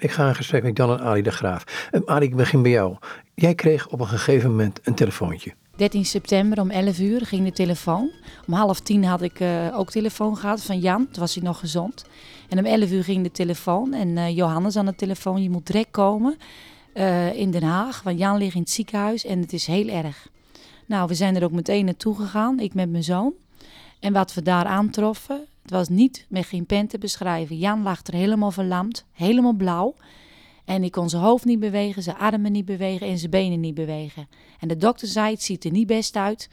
Ik ga in gesprek met Jan en Ali de Graaf. Uh, Ali, ik begin bij jou. Jij kreeg op een gegeven moment een telefoontje. 13 september om 11 uur ging de telefoon. Om half tien had ik uh, ook telefoon gehad van Jan. Toen was hij nog gezond. En om 11 uur ging de telefoon. En uh, Johannes aan de telefoon. Je moet direct komen uh, in Den Haag. Want Jan ligt in het ziekenhuis en het is heel erg. Nou, we zijn er ook meteen naartoe gegaan. Ik met mijn zoon. En wat we daar aantroffen. Het was niet met geen pen te beschrijven. Jan lag er helemaal verlamd. Helemaal blauw. En ik kon zijn hoofd niet bewegen, zijn armen niet bewegen en zijn benen niet bewegen. En de dokter zei, het ziet er niet best uit.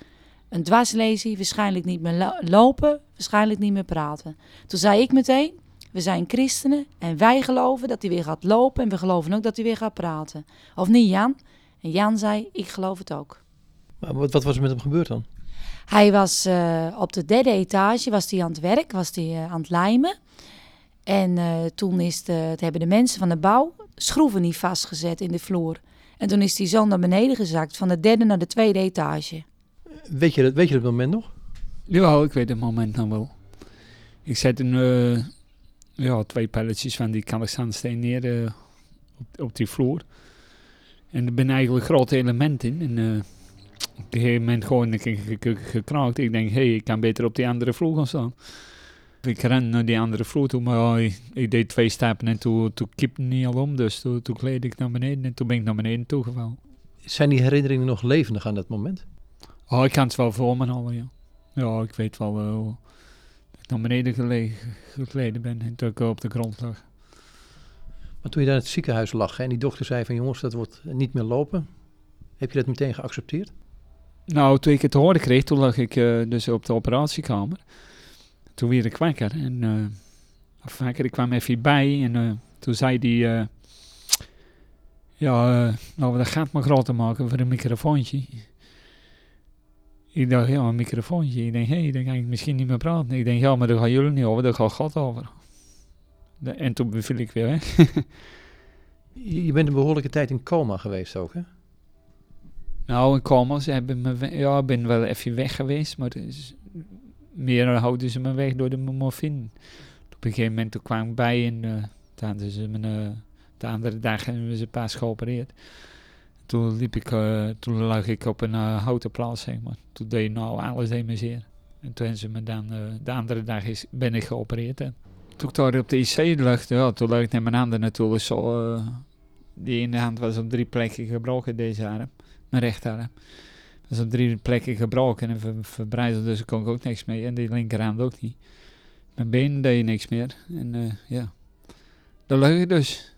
Een dwarslesie, waarschijnlijk niet meer lopen, waarschijnlijk niet meer praten. Toen zei ik meteen, we zijn christenen en wij geloven dat hij weer gaat lopen en we geloven ook dat hij weer gaat praten. Of niet Jan? En Jan zei, ik geloof het ook. Maar wat, wat was er met hem gebeurd dan? Hij was uh, op de derde etage, was hij aan het werk, was hij uh, aan het lijmen. En uh, toen is de, het hebben de mensen van de bouw schroeven niet vastgezet in de vloer. En toen is die zo naar beneden gezakt, van de derde naar de tweede etage. Weet je dat, weet je dat moment nog? Ja, ik weet het moment nog wel. Ik zet een, uh, ja, twee pelletjes van die kalkstaansteen neer uh, op, op, die vloer. En er ben eigenlijk grote elementen in. En uh, op een gegeven moment gewoon gekraakt. Ik denk, hé, hey, ik kan beter op die andere vloer gaan staan. Ik ren naar die andere vloer toe, maar oh, ik, ik, deed twee stappen en toen, toen kipte niet al om. Dus toen, toen kleed ik naar beneden en toen ben ik naar beneden toegevallen. Zijn die herinneringen nog levendig aan dat moment? Oh, ik kan het wel voor me halen, ja. Ja, ik weet wel uh, dat ik naar beneden gelegen, gekleden ben en toen ik op de grond lag. Maar toen je daar in het ziekenhuis lag en die dokter zei van jongens, dat wordt niet meer lopen. Heb je dat meteen geaccepteerd? Nou, toen ik het hoorde kreeg, toen lag ik uh, dus op de operatiekamer toen werd ik wakker. En, uh, of wakker, ik kwam even bij en uh, toen zei. Uh, ja, nou dat gaat maar groter maken voor een microfoontje. Ik dacht, ja, een microfoontje. Ik denk, hé, hey, dan kan ik misschien niet meer praten. Ik denk, ja, maar daar gaan jullie niet over, daar gaat God over. En toen beviel ik weer weg. je bent een behoorlijke tijd in coma geweest ook, hè? Nou, in coma, ze hebben me, ja, ik ben wel even weg geweest, maar meer houden ze me weg door de morfine. Op een gegeven moment toen kwam ik bij en uh, toen ze me uh, de andere dag hebben ze pas geopereerd. Toen liep ik, uh, toen lag ik op een houten plaats, zeg maar. Toen deed nou alles deed zeer. En toen hebben ze me dan, de andere dag is, ben ik geopereerd. En toen ik daar op de IC lag, ja, toen lag ik naar mijn handen natuurlijk zo. die ene hand was op drie plekken gebroken, deze arm. Mijn rechterarm. Dat is op drie plekken gebroken en ver, dus ik kon ook niks mee. En die linkerhand ook niet. Mijn benen deed niks meer. En uh, ja, daar lag ik dus.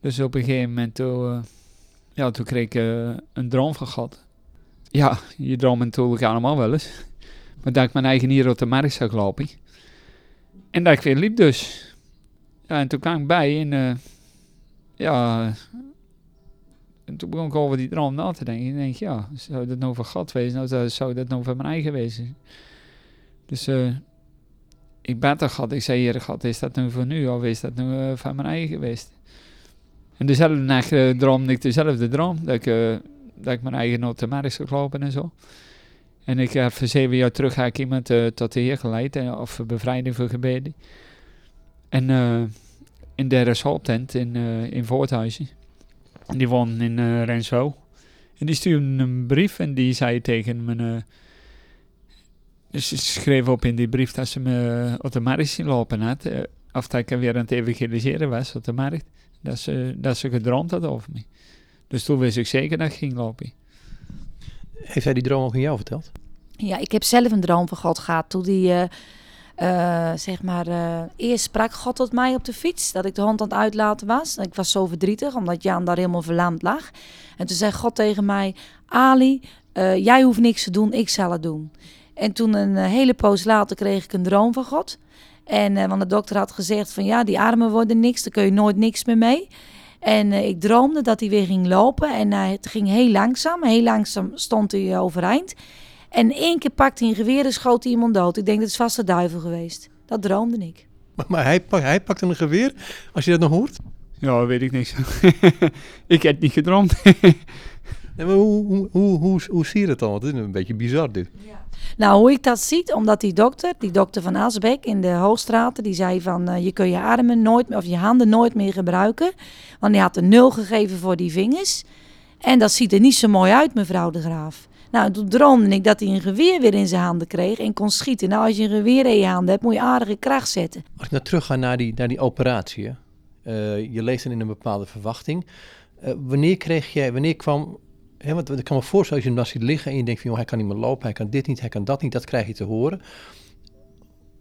Dus op een gegeven moment, toen, uh, ja, toen kreeg ik uh, een droom van God. Ja, je droomt natuurlijk allemaal wel eens. Maar dat ik mijn eigen hier op de markt zag lopen. En dat ik weer liep dus. Ja, en toen kwam ik bij en ja, en toen begon ik over die droom na te denken. Ik denk, ja, zou dat nou van God wezen? Nou, zou dat nou van mijn eigen wezen? Dus uh, ik bad toch God. Ik zei, hier God, is dat nu voor nu of is dat nu uh, van mijn eigen geweest? En dezelfde nacht uh, droomde ik dezelfde droom. Dat ik, dat ik mijn eigen op zou en zo. En ik heb voor zeven jaar terug ga ik iemand tot de Heer geleid. of bevrijding voor gebeden. En in de ressorttent in, in Voorthuizen. Die woonde in uh, Renswouw. En die stuurde een brief en die zei tegen me... Uh, ze schreef op in die brief dat ze me op de markt zien lopen had. Uh, of dat ik weer aan het evangeliseren was op de markt. Dat ze, dat ze gedroomd had over me. Dus toen wist ik zeker dat ik ging lopen. Heeft hij die droom ook aan jou verteld? Ja, ik heb zelf een droom van God gehad. Toen die... Uh, uh, zeg maar, uh, eerst sprak God tot mij op de fiets, dat ik de hond aan het uitlaten was. Ik was zo verdrietig, omdat Jan daar helemaal verlamd lag. En toen zei God tegen mij, Ali, uh, jij hoeft niks te doen, ik zal het doen. En toen een hele poos later kreeg ik een droom van God. En, want de dokter had gezegd van, ja, die armen worden niks, daar kun je nooit niks meer mee. En ik droomde dat hij weer ging lopen en het ging heel langzaam. Heel langzaam stond hij overeind. En één keer pakte hij een geweer en schoot hij iemand dood. Ik denk, dat is vast de duivel geweest. Dat droomde ik. Maar, maar hij, pak, hij pakte een geweer, als je dat nog hoort? Ja, weet ik niks. ik heb niet gedroomd. Maar hoe, hoe, hoe, hoe, hoe zie je dat dan? Want dit is een beetje bizar dit. Nou, hoe ik dat zie, omdat die dokter, die dokter van Asbeck in de Hoogstraten, die zei van eh, je kun je armen nooit meer, of je handen nooit meer gebruiken. Want die had een nul gegeven voor die vingers. En dat ziet er niet zo mooi uit, mevrouw de Graaf. Nou, toen droomde ik dat hij een geweer weer in zijn handen kreeg en kon schieten. Nou, als je een geweer in je handen hebt, moet je aardige kracht zetten. Als ik nou terug ga naar die, naar die operatie, hè. Eh, je leeft dan in een bepaalde verwachting. Eh, wanneer kreeg jij, wanneer kwam, hè, want ik kan me voorstellen als je hem dan ziet liggen en je denkt van, joh, hij kan niet meer lopen, hij kan dit niet, hij kan dat niet, dat krijg je te horen.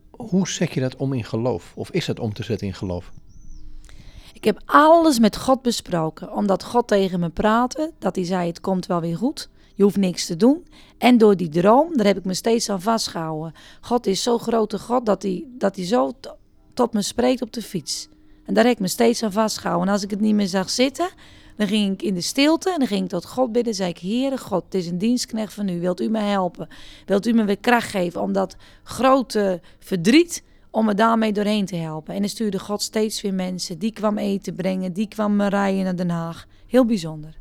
Hoe zet je dat om in geloof? Of is dat om te zetten in geloof? Ik heb alles met God besproken, omdat God tegen me praatte, dat hij zei het komt wel weer goed. Je hoeft niks te doen. En door die droom, daar heb ik me steeds aan vastgehouden. God is zo grote God dat hij, dat hij zo tot me spreekt op de fiets. En daar heb ik me steeds aan vastgehouden. En als ik het niet meer zag zitten, dan ging ik in de stilte en dan ging ik tot God bidden. zei ik, Heere God, het is een dienstknecht van u. Wilt u me helpen? Wilt u me weer kracht geven om dat grote verdriet, om me daarmee doorheen te helpen? En dan stuurde God steeds weer mensen. Die kwam eten brengen, die kwam me rijden naar Den Haag. Heel bijzonder.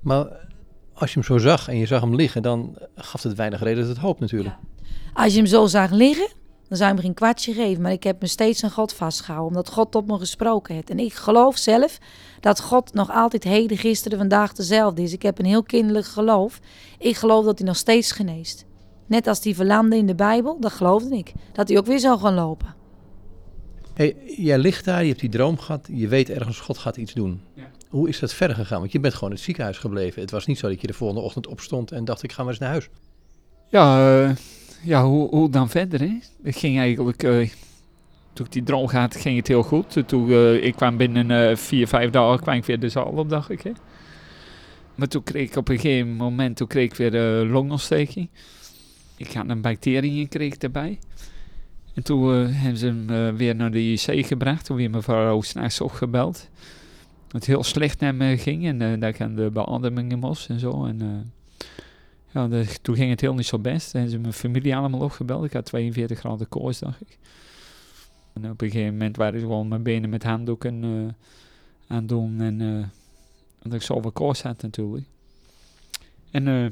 Maar als je hem zo zag en je zag hem liggen, dan gaf het weinig reden tot hoop natuurlijk. Als je hem zo zag liggen, dan zou je hem geen kwartje geven. Maar ik heb me steeds aan God vastgehouden, omdat God tot me gesproken heeft. En ik geloof zelf dat God nog altijd heden, gisteren, vandaag dezelfde is. Ik heb een heel kinderlijk geloof. Ik geloof dat hij nog steeds geneest. Net als die verlamde in de Bijbel, dat geloofde ik. Dat hij ook weer zou gaan lopen. Hey, jij ligt daar, je hebt die droom gehad, je weet ergens God gaat iets doen. Ja. Hoe is dat verder gegaan? Want je bent gewoon in het ziekenhuis gebleven. Het was niet zo dat je de volgende ochtend opstond en dacht ik ga maar eens naar huis. Ja, eh, ja hoe, hoe dan verder? Het ging eigenlijk... eh, toen ik die droom had, ging het heel goed. Toen, eh, ik kwam binnen vier, vijf dagen kwam ik weer de zaal op, dacht ik. Hè? Maar toen kreeg ik op een gegeven moment toen kreeg ik weer longontsteking. Ik had een bacterie gekregen erbij. En toen hebben ze hem weer naar de IC gebracht. Toen weer mevrouw s'nachts opgebeld. Dat het heel slecht naar me ging en eh, dat ik aan de beademing moest en zo. En, eh, ja, toen ging het heel niet zo best. Hebben ze mijn familie allemaal opgebeld. Ik had 42 graden koorts, dacht ik. En op een gegeven moment waren ze gewoon mijn benen met handdoeken eh, aan doen. En eh, omdat ik zoveel koorts had natuurlijk. En eh,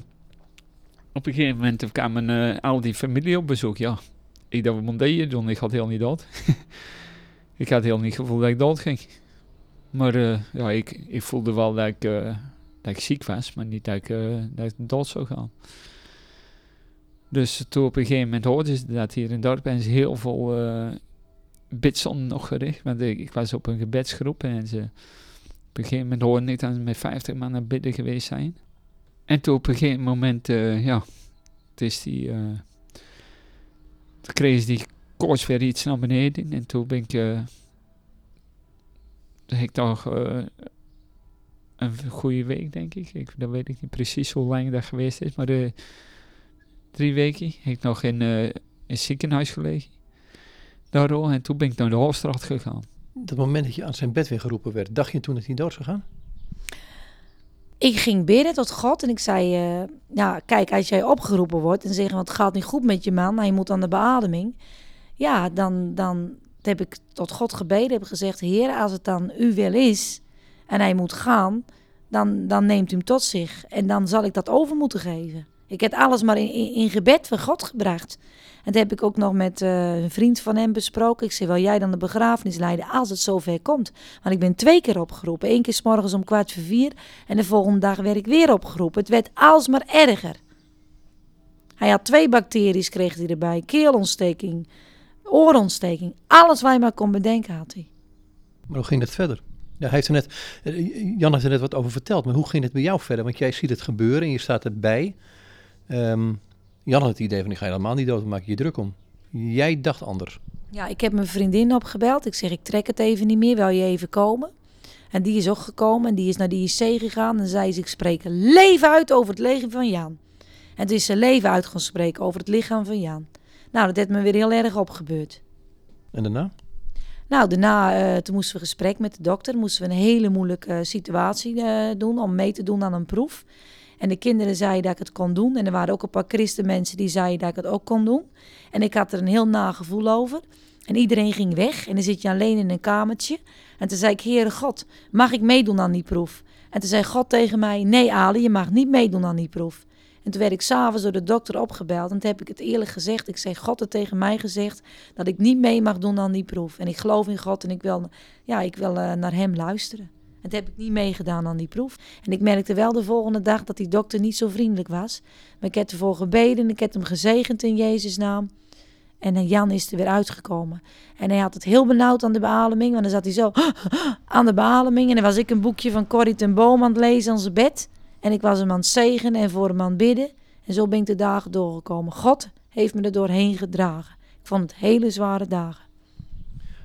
op een gegeven moment kwamen eh, al die familie op bezoek. Ja, ik dacht, wat moet doen? Ik had heel niet dood. ik had heel niet het gevoel dat ik dood ging. Maar eh, ja, ik, ik voelde wel dat ik, eh, dat ik ziek was, maar niet dat ik, eh, dat dood zou gaan. Dus toen op een gegeven moment hoorden ze dat hier in dorp en ze heel veel uh, nog gericht. Want ik, was op een gebedsgroep en ze op een gegeven moment hoorde ik dat ze met 50 man het bidden geweest zijn. En toen op een gegeven moment, ja, het is die, toen kreeg ze die koorts weer iets naar beneden en toen ben ik, ik toch eh, een goede week, denk ik. ik. Dan weet ik niet precies hoe lang dat geweest is, maar eh, drie weken heb ik nog in, eh, in het ziekenhuis gelegen. Daardoor, en toen ben ik naar de Hoofdstraat gegaan. Dat moment dat je aan zijn bed weer geroepen werd, dacht je toen dat hij dood zou gaan? Ik ging bidden tot God en ik zei, eh, ja, kijk, als jij opgeroepen wordt en zeggen, want het gaat niet goed met je man, hij moet aan de beademing. Ja, dan, dan heb ik tot God gebeden, heb gezegd, Heer, als het dan uw wil is en hij moet gaan, dan, dan neemt u hem tot zich en dan zal ik dat over moeten geven. Ik heb alles maar in, in, in gebed van God gebracht. En dat heb ik ook nog met eh, een vriend van hem besproken. Ik zei, wil jij dan de begrafenis leiden als het zover komt? Want ik ben twee keer opgeroepen. Eén keer s morgens om kwart voor vier en de volgende dag werd ik weer opgeroepen. Het werd alsmaar erger. Hij had twee bacteriën, kreeg hij erbij. Keelontsteking, oorontsteking. Alles waar je maar kon bedenken had hij. Maar hoe ging dat verder? Ja, hij heeft er net, eh, Jan heeft er net wat over verteld, maar hoe ging het bij jou verder? Want jij ziet het gebeuren en je staat erbij. Ehm, Jan had het idee van, ik ga helemaal niet dood, dan maak je je druk om. Jij dacht anders. Ja, ik heb mijn vriendin opgebeld. Ik zeg, ik trek het even niet meer. Wil je even komen? En die is ook gekomen en die is naar de IC gegaan. En zei ze, ik spreek leven uit over het leven van Jan. En toen is ze leven uit gaan spreken over het lichaam van Jan. Nou, dat heeft me weer heel erg opgebeurd. En daarna? Nou, daarna eh, toen moesten we gesprek met de dokter. Moesten we een hele moeilijke situatie eh, doen om mee te doen aan een proef. En de kinderen zeiden dat ik het kon doen. En er waren ook een paar christenmensen die zeiden dat ik het ook kon doen. En ik had er een heel nagevoel over. En iedereen ging weg en dan zit je alleen in een kamertje. En toen zei ik, Heere God, mag ik meedoen aan die proef? En toen zei God tegen mij, nee Ali, je mag niet meedoen aan die proef. En toen werd ik s'avonds door de dokter opgebeld. En toen heb ik het eerlijk gezegd. Ik zei, God had tegen mij gezegd dat ik niet mee mag doen aan die proef. En ik geloof in God en ik wil, ja, ik wil uh, naar hem luisteren. En toen heb ik niet meegedaan aan die proef. En ik merkte wel de volgende dag dat die dokter niet zo vriendelijk was. Maar ik heb ervoor gebeden en ik heb hem gezegend in Jezus' naam. En Jan is er weer uitgekomen. En hij had het heel benauwd aan de beademing. Want dan zat hij zo aan de beademing. En dan was ik een boekje van Corrie ten Boom aan het lezen aan zijn bed. En ik was hem aan het zegenen en voor hem aan het bidden. En zo ben ik de dagen doorgekomen. God heeft me er doorheen gedragen. Ik vond het hele zware dagen.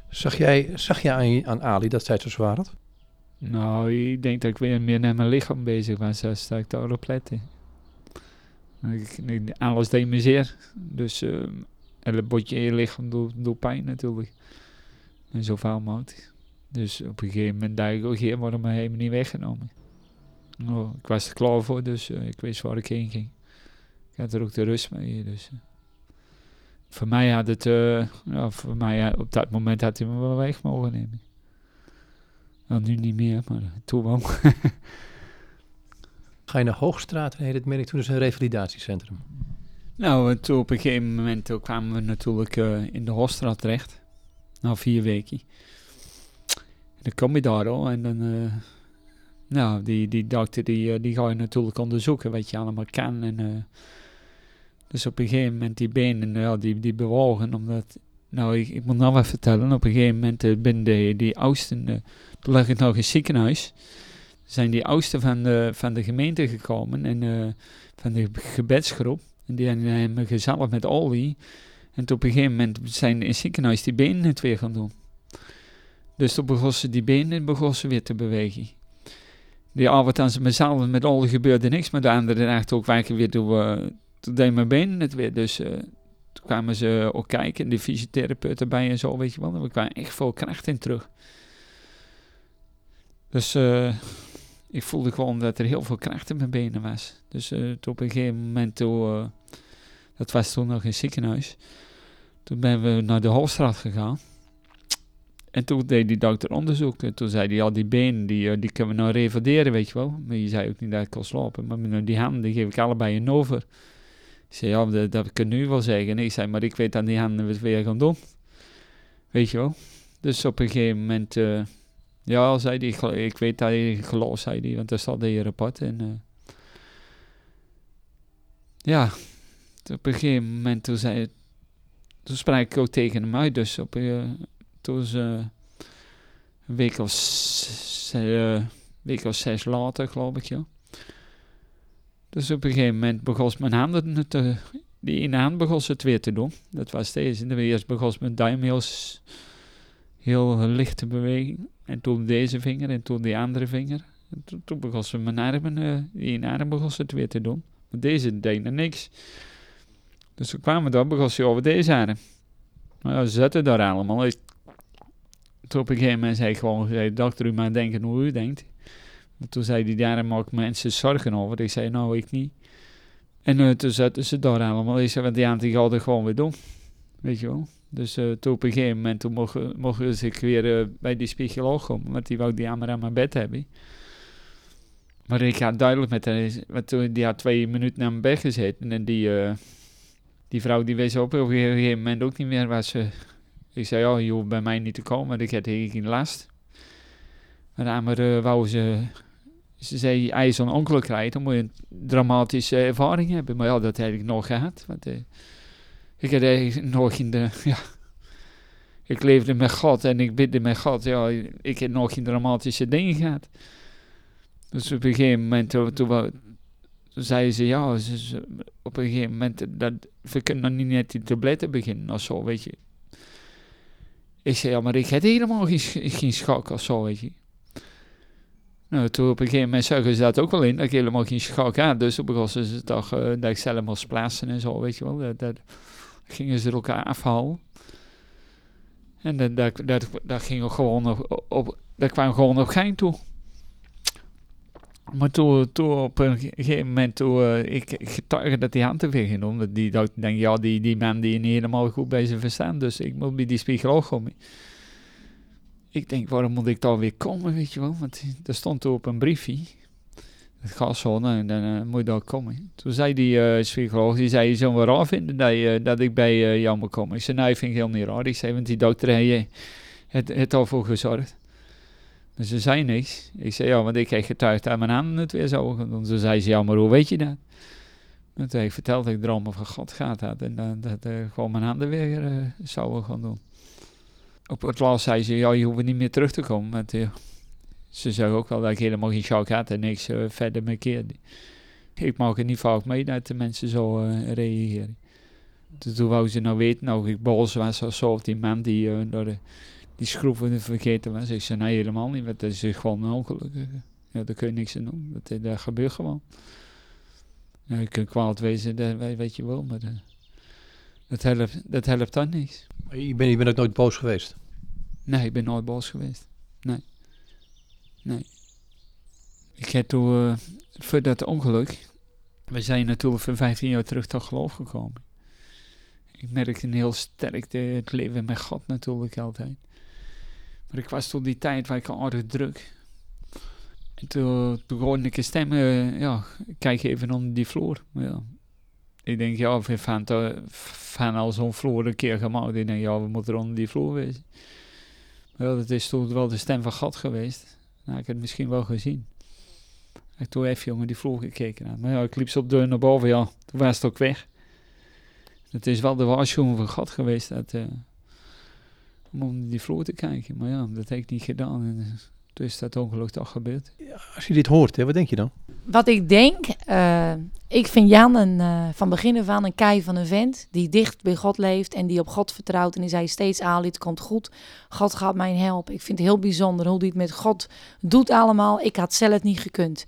Zag jij, zag jij aan, aan Ali dat zij het zo zwaar had? Nou, ik denk dat ik weer meer naar mijn lichaam bezig was. Daar sta ik daar op letten. Alles deed me zeer. Dus uh, een botje in je lichaam doet, pijn natuurlijk. En zo vaal mogelijk. Dus op een gegeven moment dacht ik, oh, hier worden me helemaal niet weggenomen. Oh, ik was er klaar voor, dus uh, ik wist waar ik heen ging. Ik had er ook de rust mee. Dus. Uh. Voor mij had het, uh, ja, voor mij op dat moment had hij me wel weg mogen nemen. Nou, nu niet meer, maar toen wel. Ga je naar Hoogstraat en heet het merk toen is een revalidatiecentrum? Nou, toen op een gegeven moment kwamen we natuurlijk in de Hoogstraat terecht. Na vier weken. En dan kom je daar al en dan nou, die, die dokter die, eh, die ga je natuurlijk onderzoeken wat je allemaal kan. En, uh, dus op een gegeven moment die benen, ja, die, die bewogen. Omdat, nou, ik, ik moet nog wat vertellen. Op een gegeven moment uh, ben de, die oudsten, toen lag ik nog in ziekenhuis. Zijn die oudsten van de, van de gemeente gekomen en van de gebedsgroep. En die hebben me gezalfd met olie. En op een gegeven moment zijn in het ziekenhuis die benen het weer gaan doen. Dus toen begon ze die benen begon ze weer te bewegen die avond aan mezelf met al gebeurde niks, maar de andere echt ook werken weer uh, toen deed mijn benen het weer. Dus uh, toen kwamen ze ook kijken, de fysiotherapeut erbij en zo, weet je wel. We kwamen echt veel kracht in terug. Dus uh, ik voelde gewoon dat er heel veel kracht in mijn benen was. Dus uh, toen op een gegeven moment, toen, dat was toen nog in ziekenhuis, toen ben we naar de Holstraat gegaan. En toen deed die dokter onderzoek. En toen zei hij, ja, die benen, die, eh, die kunnen we nou revalideren, weet je wel. Maar je zei ook niet dat ik kon slopen. Maar die handen, geef ik allebei een over. Ik zei, ja, dat, dat kan nu wel zeggen. En ik zei, maar ik weet dat die handen het weer gaan doen. Weet je wel. Dus op een gegeven moment, uh, ja, zei hij, ik weet dat hij geloof, zei hij, want daar staat in je rapport. En uh, ja, op een gegeven moment, toen zei toen sprak ik ook tegen hem uit, dus op, uh, toen ze een week of, uh, week zes later, geloof ik, ja. Dus op een gegeven moment begon mijn handen te... Die ene hand begon ze het weer te doen. Dat was deze. De eerst begon mijn duim heel, heel licht te bewegen. En toen deze vinger en toen die andere vinger. En toen, toen begon ze mijn armen, uh, die ene arm begon ze het weer te doen. Maar deze deed er niks. Dus we kwamen daar, begon ze over deze arm. Ze zetten daar allemaal. Toen op een gegeven moment zei ik gewoon, dokter, u maar denken hoe u denkt. Toen zei hij, daar maak mensen zorgen over. Ik zei, nou, ik niet. En uh, toen zetten ze daar allemaal. Ik zei, want die aan die gewoon weer doen. Weet je wel. Dus uh, toen op een gegeven moment toen mocht, mocht ik weer uh, bij die spiegel komen. Want die wou die aan mijn bed hebben. Maar ik had duidelijk met haar, want toen, die had twee minuten aan mijn bed gezeten. En die, die vrouw die wees op, op een gegeven moment ook niet meer waar ze ik zei, oh, je hoeft bij mij niet te komen, ik heb geen last. Maar dan uh, wou ze, ze zei, als je zo'n ongeluk dan moet je een dramatische ervaring hebben. Maar ja, dat heb ik nog gehad. Want, uh, ik heb eigenlijk nog de, ja, ik leefde met God en ik bidde met God. Ja, ik heb nog geen dramatische dingen gehad. Dus op een gegeven moment, toen, toen, zeiden ze, ja, op een gegeven moment, dat, we kunnen nog niet net die tabletten beginnen of zo, weet je. Ik zei, ja, maar ik heb helemaal geen, geen schok of zo, weet je. Nou, toen op een gegeven moment zeggen ze dat ook wel in, dat ik helemaal geen schok had. Dus toen begonnen ze toch uh, dat ik zelf moest plaatsen en zo, weet je wel. Dat, dat gingen ze elkaar afhalen. En dat, dat, dat, dat ging gewoon op, op, dat kwam gewoon op gein toe. Maar toen, toen op een gegeven moment, toen uh, ik, ik getuige dat die hand te veel genomen, die dacht, denk, ja, die, die man die niet helemaal goed bij zijn verstaan, dus ik moet bij die spiegel komen. Ik denk, waarom moet ik daar weer komen, weet je wel, want er stond toen op een briefje, het gaszone, en dan uh, moet je daar komen. Toen zei die uh, spiegel, die zei, je zou wel raar vinden dat, uh, dat ik bij jou moet komen. Ik zei, nee, vind ik heel niet raar. Ik zei, want die dokter heeft het, het al voor gezorgd. Ze zei niks. Ik zei, ja, want ik heb getuigd aan mijn handen het weer zo doen. Toen zei ze, ja, maar hoe weet je dat? En toen ik verteld dat ik dromen van God gaat had. En dat, dat uh, gewoon mijn handen weer uh, zouden gaan doen. Op het laatst zei ze, ja, je hoeft niet meer terug te komen. Uh, ze zei ook wel dat ik helemaal geen shock had en niks verder meer keerde. Ik mag er niet vaak mee dat de mensen zo reageren. Toen wou ze nou weten, nou ik boos was of zo, of die man die door de die schroeven vergeten was. Ik zei, nee, helemaal niet, want dat is gewoon een ongeluk. Ja, daar kun je niks aan doen. Dat, dat gebeurt gewoon. Ja, je kunt kwaad wezen, dat weet je wel, maar dat, helpt, dat helpt dan niks. Je bent, je bent ook nooit boos geweest? Nee, ik ben nooit boos geweest. Nee. Nee. Ik heb toen, uh, voor dat ongeluk, we zijn natuurlijk voor 15 jaar terug tot geloof gekomen. Ik merkte heel sterk de, het leven met God natuurlijk altijd. Maar ik was toen die tijd al aardig druk. En toen begon ik een stem, ja, kijk even onder die vloer. Ja. Ik denk, ja, we van, al zo'n vloer een keer gemaakt. Ik denk, ja, we moeten onder die vloer wezen. Maar ja, dat is toen wel de stem van God geweest. Nou, ik heb het misschien wel gezien. Ik toen even jongen die vloer gekeken naar. Maar ja, ik liep zo op deur naar boven, ja, toen was het ook weg. Het is wel de waarschuwing van God geweest dat... Uh, om onder die vloer te kijken. Maar ja, dat heb ik niet gedaan. En eh, toen is dat ongeluk toch gebeurd. Ja, als je dit hoort, hè, wat denk je dan? Wat ik denk, uh, ik vind Jan een, uh, van begin af aan een kei van een vent die dicht bij God leeft en die op God vertrouwt. En die zei steeds, Ali, het komt goed. God gaat mij helpen. Ik vind het heel bijzonder hoe hij het met God doet allemaal. Ik had zelf niet gekund.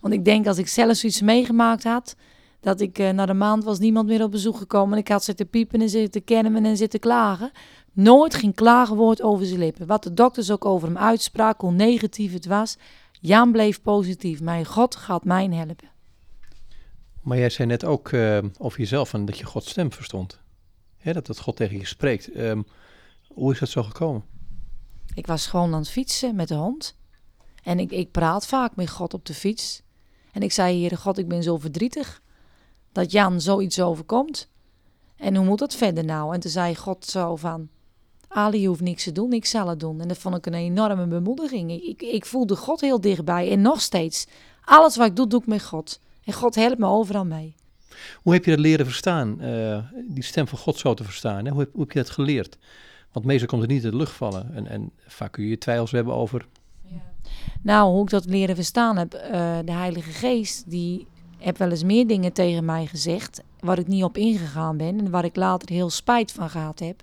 Want ik denk als ik zelf zoiets meegemaakt had, dat ik uh, na de maand was niemand meer op bezoek gekomen. En ik had zitten piepen en zitten kermen en zitten klagen. Nooit geen klagenwoord over zijn lippen. Wat de dokters ook over hem uitspraken, hoe negatief het was. Jan bleef positief. Mijn God gaat mij helpen. Maar jij zei net ook uh, over jezelf en dat je Gods stem verstond. Hè, dat dat God tegen je spreekt. Um, hoe is dat zo gekomen? Ik was gewoon aan het fietsen met de hond. En ik, ik praat vaak met God op de fiets. En ik zei, Heere God, ik ben zo verdrietig dat Jan zoiets overkomt. En hoe moet dat verder nou? En toen zei God zo van, Ali hoeft niks te doen, ik zal het doen. En dat vond ik een enorme bemoediging. Ik, ik voelde God heel dichtbij en nog steeds. Alles wat ik doe, doe ik met God. En God helpt me overal mee. Hoe heb je dat leren verstaan, uh, die stem van God zo te verstaan? Hè? Hoe, heb, hoe, heb, je dat geleerd? Want meestal komt het niet in de lucht vallen. En, en vaak kun je je twijfels hebben over... Ja. Nou, hoe ik dat leren verstaan heb, uh, de Heilige Geest, die heb wel eens meer dingen tegen mij gezegd... waar ik niet op ingegaan ben en waar ik later heel spijt van gehad heb...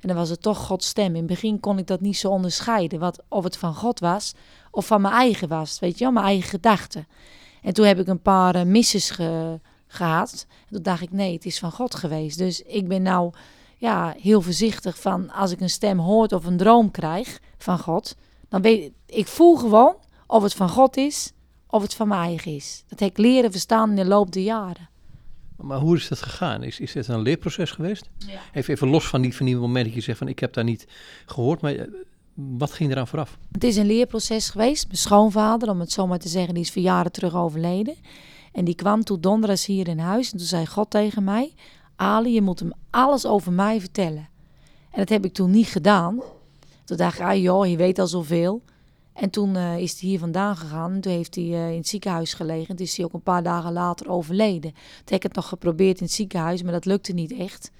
En dan was het toch Gods stem. In het begin kon ik dat niet zo onderscheiden. Wat, of het van God was of van mijn eigen was. Weet je wel, mijn eigen gedachten. En toen heb ik een paar uh, misses ge, gehad. En toen dacht ik, nee, het is van God geweest. Dus ik ben nou ja, heel voorzichtig van als ik een stem hoort of een droom krijg van God. Dan weet ik, voel gewoon of het van God is of het van mijn eigen is. Dat heb ik leren verstaan in de loop der jaren. Maar hoe is dat gegaan? Is, is dit een leerproces geweest? Ja. Even, even los van die, van die momenten dat je zegt van ik heb daar niet gehoord, maar wat ging eraan vooraf? Het is een leerproces geweest. Mijn schoonvader, om het zo maar te zeggen, die is vier jaren terug overleden. En die kwam toen donderdags hier in huis en toen zei God tegen mij, Ali, je moet hem alles over mij vertellen. En dat heb ik toen niet gedaan. Toen dacht ik, ah joh, je weet al zoveel. En toen uh, is hij hier vandaan gegaan. En toen heeft hij uh, in het ziekenhuis gelegen. En toen is hij ook een paar dagen later overleden. Toen heb ik het nog geprobeerd in het ziekenhuis, maar dat lukte niet echt.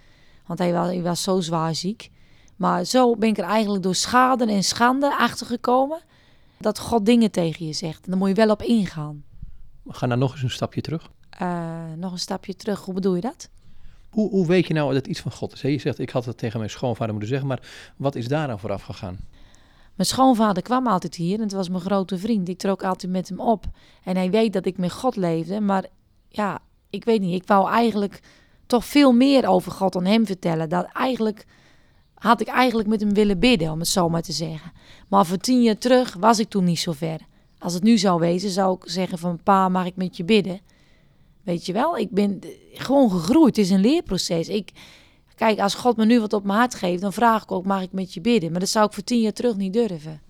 Want hij was, hij was zo zwaar ziek. Maar zo ben ik er eigenlijk door schade en schande achter gekomen. Dat God dingen tegen je zegt. En daar moet je wel op ingaan. We gaan dan nog eens een stapje terug. Uh, nog een stapje terug, hoe bedoel je dat? Hoe, hoe weet je nou dat het iets van God is? Je zegt, ik had het tegen mijn schoonvader moeten zeggen, maar wat is daar dan vooraf gegaan? Mijn schoonvader kwam altijd hier en het was mijn grote vriend. Ik trok altijd met hem op. En hij weet dat ik met God leefde. Maar ja, ik weet niet. Ik wou eigenlijk toch veel meer over God aan hem vertellen. Dat eigenlijk had ik eigenlijk met hem willen bidden, om het zo maar te zeggen. Maar voor tien jaar terug was ik toen niet zo ver. Als het nu zou wezen, zou ik zeggen van pa, mag ik met je bidden? Weet je wel, ik ben gewoon gegroeid. Het is een leerproces. Ik, kijk, als God me nu wat op mijn hart geeft, dan vraag ik ook, mag ik met je bidden? Maar dat zou ik voor tien jaar terug niet durven.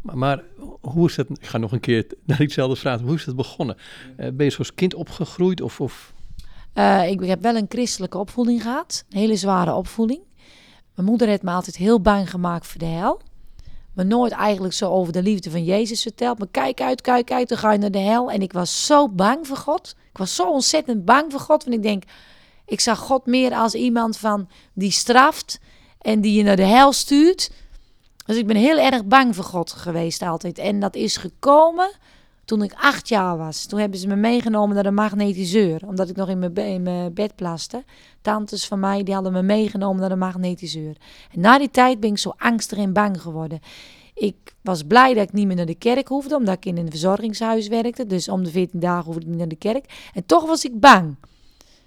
Maar, maar hoe is het, ik ga nog een keer naar anders vragen, hoe is het begonnen? Uh, ben je zoals kind opgegroeid of... of? Uh, ik heb wel een christelijke opvoeding gehad, een hele zware opvoeding. Mijn moeder heeft me altijd heel bang gemaakt voor de hel. Maar nooit eigenlijk zo over de liefde van Jezus verteld. Maar kijk uit, kijk uit, dan ga je naar de hel. En ik was zo bang voor God. Ik was zo ontzettend bang voor God. Want ik denk, ik zag God meer als iemand van die straft en die je naar de hel stuurt. Dus ik ben heel erg bang voor God geweest altijd. En dat is gekomen toen ik acht jaar was. Toen hebben ze me meegenomen naar de magnetiseur. Omdat ik nog in mijn, mijn bed plaste. Tantes van mij die hadden me meegenomen naar de magnetiseur. En na die tijd ben ik zo angstig en bang geworden. Ik was blij dat ik niet meer naar de kerk hoefde, omdat ik in een verzorgingshuis werkte. Dus om de 14 dagen hoefde ik niet naar de kerk. En toch was ik bang.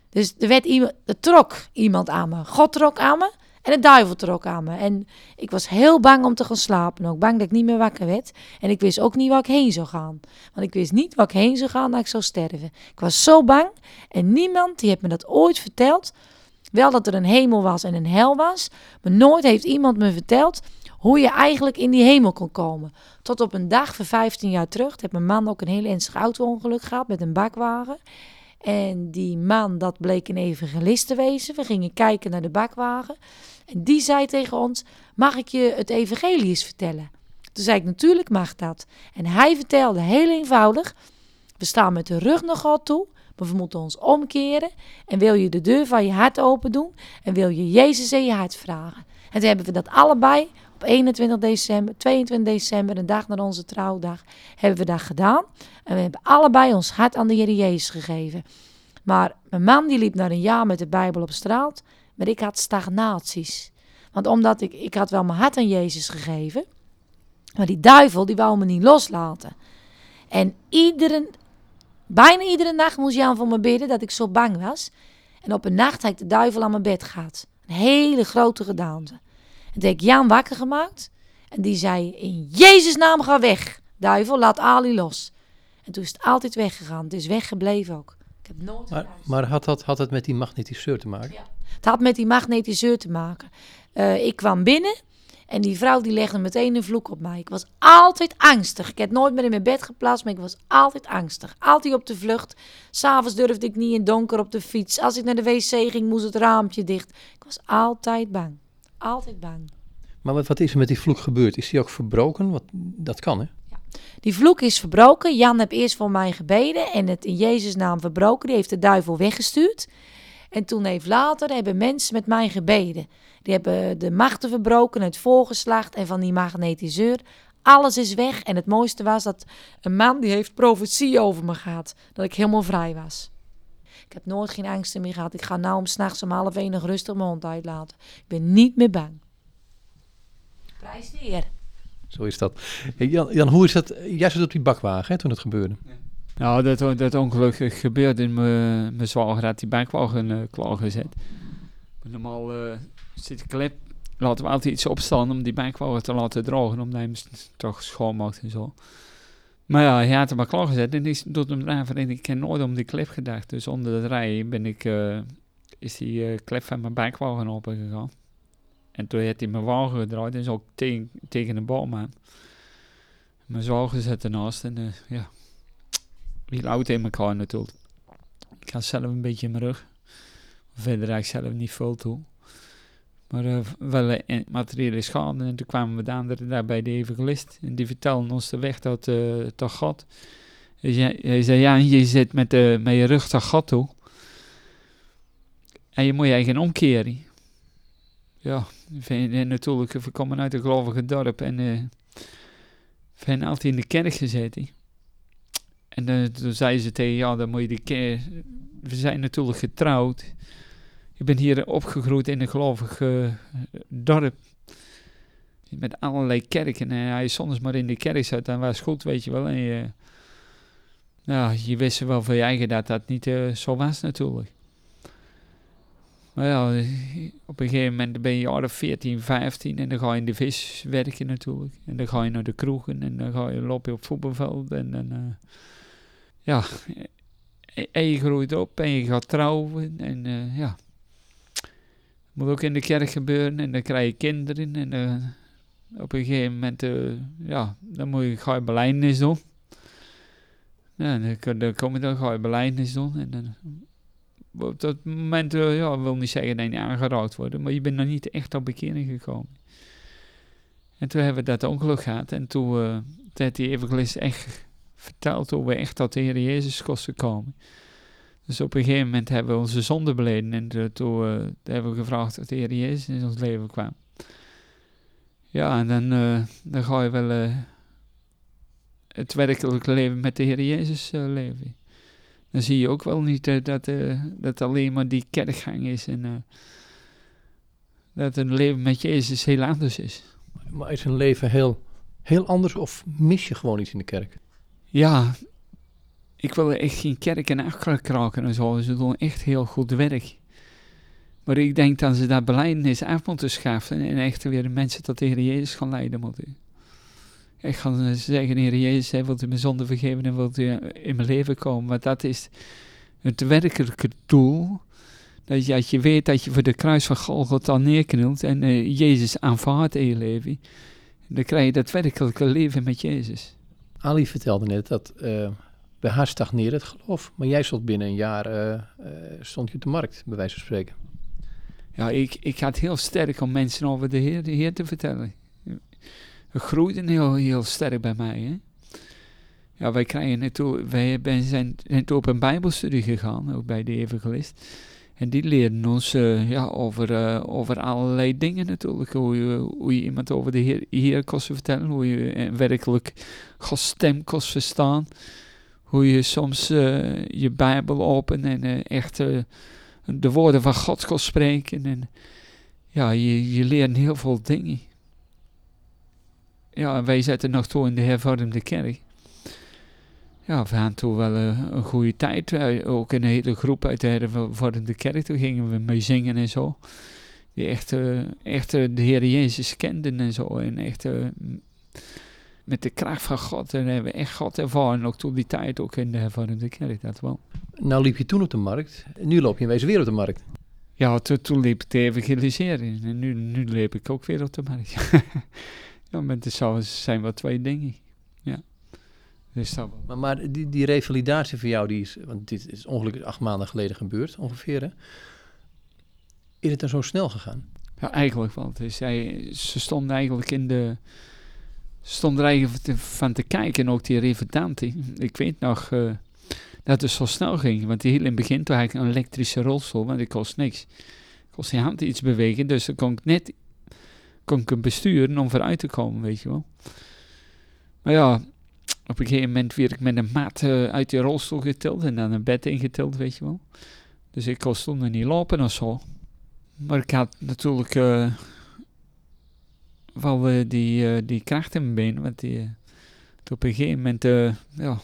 Dus er, werd iemand, trok iemand aan me. God trok aan me. En de duivel trok aan me. En ik was heel bang om te gaan slapen. Ook bang dat ik niet meer wakker werd. En ik wist ook niet waar ik heen zou gaan. Want ik wist niet waar ik heen zou gaan dat ik zou sterven. Ik was zo bang. En niemand die heeft me dat ooit verteld. Wel dat er een hemel was en een hel was. Maar nooit heeft iemand me verteld hoe je eigenlijk in die hemel kon komen. Tot op een dag van 15 jaar terug heeft mijn man ook een heel ernstig auto-ongeluk gehad met een bakwagen. En die man, dat bleek een evangelist te wezen. We gingen kijken naar de bakwagen. En die zei tegen ons: Mag ik je het evangelie eens vertellen? Toen zei ik: Natuurlijk mag dat. En hij vertelde heel eenvoudig: We staan met de rug naar God toe. Maar we moeten ons omkeren. En wil je de deur van je hart open doen? En wil je Jezus in je hart vragen? En toen hebben we dat allebei op 21 december, 22 december, een dag na onze trouwdag, hebben we dat gedaan. En we hebben allebei ons hart aan de Heer Jezus gegeven. Maar mijn man die liep na een jaar met de Bijbel op straat, maar ik had stagnaties. Want omdat ik, ik had wel mijn hart aan Jezus gegeven, maar die duivel die wou me niet loslaten. En iedere, bijna iedere nacht moest Jan voor me bidden dat ik zo bang was. En op een nacht had ik de duivel aan mijn bed gehad. Een hele grote gedaante. En toen heb ik Jan wakker gemaakt. En die zei, in Jezus naam ga weg. Duivel, laat Ali los. En toen is het altijd weggegaan. Het is weggebleven ook. Ik heb nooit maar, maar had, dat, had het met die magnetiseur te maken? Ja. Het had met die magnetiseur te maken. Uh, ik kwam binnen en die vrouw die legde meteen een vloek op mij. Ik was altijd angstig. Ik heb nooit meer in mijn bed geplaatst, maar ik was altijd angstig. Altijd op de vlucht. S'avonds durfde ik niet in donker op de fiets. Als ik naar de wc ging, moest het raampje dicht. Ik was altijd bang. Altijd bang. Maar wat, wat is er met die vloek gebeurd? Is die ook verbroken? Wat, dat kan, hè? Ja. Die vloek is verbroken. Jan heeft eerst voor mij gebeden en het in Jezus' naam verbroken. Die heeft de duivel weggestuurd. En toen heeft later hebben mensen met mij gebeden. Die hebben de machten verbroken, het voorgeslacht en van die magnetiseur. Alles is weg. En het mooiste was dat een man die heeft profetie over me gehad. Dat ik helemaal vrij was. Ik heb nooit geen angsten meer gehad. Ik ga nou om s'nachts om half één nog rustig mijn hond uitlaten. Ik ben niet meer bang. Prijs de Heer. Zo is dat. Jan, Jan, hoe is dat? Jij zat op die bakwagen hè, toen het gebeurde. Nou, dat, dat ongeluk gebeurde in mijn zwager had die bakwagen uh, klaargezet. Normaal uh, zit de klep, laten we altijd iets opstaan om die bakwagen te laten drogen, omdat hij hem toch schoonmaakt en zo. Maar ja, hij had hem maar klaargezet en is tot hem ik ken nooit om die klep gedacht. Dus onder het rijden ben ik, uh, is die uh, klep van mijn bakwagen opengegaan. En toen heeft hij mijn wagen gedraaid en is ook tegen, tegen een boom aan. Mijn zwager zat ernaast en uh, ja, wie oud in elkaar natuurlijk. Ik had zelf een beetje in mijn rug. Verder eigenlijk zelf niet veel toe. Maar uh, wel uh, materiële schade. En toen kwamen we daar bij de evangelist. En die vertelde ons de weg tot, uh, tot God. Hij, zei, ja, je zit met, de, met je rug tot God toe. En je moet je eigen omkeren. Ja, en natuurlijk, we komen uit een gelovige dorp. En uh, we hebben altijd in de kerk gezeten. En uh, toen zei ze tegen, ja, dan moet je de kerk... We zijn natuurlijk getrouwd. Ik ben hier opgegroeid in een gelovig uh, dorp. Met allerlei kerken. En hij is soms maar in de kerk zat, dan was het goed, weet je wel. En je, nou, je wist wel van je eigen dat dat niet uh, zo was natuurlijk. Maar ja, op een gegeven moment ben je jaren 14, 15 en dan ga je in de vis werken natuurlijk. En dan ga je naar de kroegen en dan ga je lopen op voetbalveld. En dan, eh, ja, en je groeit op en je gaat trouwen. En ja, moet ook in de kerk gebeuren en dan krijg je kinderen. En uh, op een gegeven moment, ja, dan moet je, ga je beleidnis doen. Ja, dan, dan kom je dan, ga je beleidnis doen. En dan op dat moment, uh, ja, wil niet zeggen dat je aangeraakt wordt, maar je bent nog niet echt op bekering gekomen. En toen hebben we dat ongeluk gehad en toen, uh, heeft die evangelist echt verteld hoe we echt tot de Heer Jezus kosten komen. Dus op een gegeven moment hebben we onze zonde beleden en uh, toen hebben we gevraagd of de Heer Jezus in ons leven kwam. Ja, en dan, dan ga je wel het werkelijke leven met de Heer Jezus leven dan zie je ook wel niet uh, dat, uh, dat alleen maar die kerkgang is en uh, dat een leven met Jezus heel anders is. Maar is een leven heel, heel anders of mis je gewoon iets in de kerk? Ja, ik wil echt geen kerk en kraken en zo. Ze doen echt heel goed werk. Maar ik denk dat ze dat beleidnis af moeten schaffen en echt weer de mensen tot de Heer Jezus gaan leiden moeten. Ik ga zeggen, Heer Jezus, hij wilt u mijn zonde vergeven en wilt u in mijn leven komen. Maar dat is het werkelijke doel. Dat je, dat je weet dat je voor de kruis van Golgotha neerknielt en uh, Jezus aanvaardt in je leven. Dan krijg je dat werkelijke leven met Jezus. Ali vertelde net dat uh, bij haar stagneerde het geloof. Maar jij stond binnen een jaar, uh, stond je op de markt, bij wijze van spreken. Ja, ik, ik had heel sterk om mensen over de Heer, de Heer te vertellen groeide heel, heel sterk bij mij. Hè? Ja, wij krijgen naartoe, wij zijn naartoe op een bijbelstudie gegaan, ook bij de evangelist. En die leerden ons uh, ja, over, over allerlei dingen natuurlijk. Hoe je, hoe je iemand over de Heer, Heer kost vertellen. Hoe je werkelijk Gods stem kost verstaan. Hoe je soms je Bijbel opent en echt de woorden van God kost spreken. En ja, je, je leert heel veel dingen ja, wij zetten nog toe in de hervormde kerk. Ja, we hadden toen wel een goede tijd. Ook in een hele groep uit de hervormde kerk. Toen gingen we mee zingen en zo. Die echt, echt de Heer Jezus kenden en zo. En echt met de kracht van God. En hebben we echt God ervaren. Ook toen die tijd ook in de hervormde kerk. Dat wel. Nou liep je toen op de markt. Nu loop je in wezen weer op de markt. Ja, toen, toen liep ik te evangeliseren. En nu, nu leep ik ook weer op de markt. Ja, maar het zijn wel twee dingen. Ja. Dus dat maar, maar die, die revalidatie voor jou, die is, want dit is ongelukkig acht maanden geleden gebeurd ongeveer. Hè? Is het dan zo snel gegaan? Ja, eigenlijk wel. Dus zij, ze stonden eigenlijk in de. Stonden er eigenlijk van te kijken, ook die revalidatie. Ik weet nog uh, dat het zo snel ging. Want die heel in het begin had ik een elektrische rolstoel, maar die kost niks. Ik kost die hand iets bewegen, dus dan kon ik net kon ik hem besturen om vooruit te komen, weet je wel. Maar ja, op een gegeven moment werd ik met een maat uh, uit die rolstoel getild en dan een bed ingetild, weet je wel. Dus ik kon stond niet lopen of zo. Maar ik had natuurlijk uh, wel uh, die, die kracht in mijn benen, want die, op een gegeven moment, ja,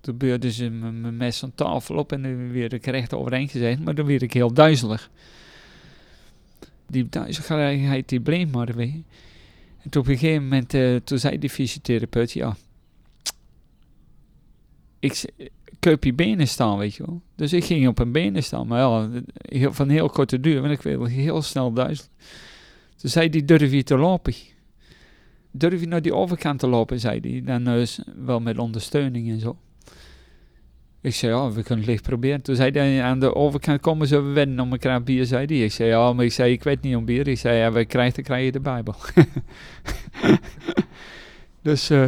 toen beurde ze mijn mes aan tafel op en dan werd ik recht overeind gezet, maar dan werd ik heel duizelig die duizeligheid die bleef maar weer. En toen op een gegeven moment, toen zei die fysiotherapeut, ja, ik, kuip je benen staan, weet je wel. Dus ik ging op een benen staan, maar ja, van heel korte duur, want ik wilde heel snel duizelig. Toen zei die, durf je te lopen? Durf je naar die overkant te lopen, zei hij. Dan uh, wel met ondersteuning en zo. Ik zei, ja, we kunnen het licht proberen. Toen zei hij, aan de overkant komen ze we wennen om een kraan bier, zei hij. Ik zei, ja, maar ik zei, ik weet niet om bier. Ik zei, ja, we krijgen, dan krijg je de Bijbel. dus uh,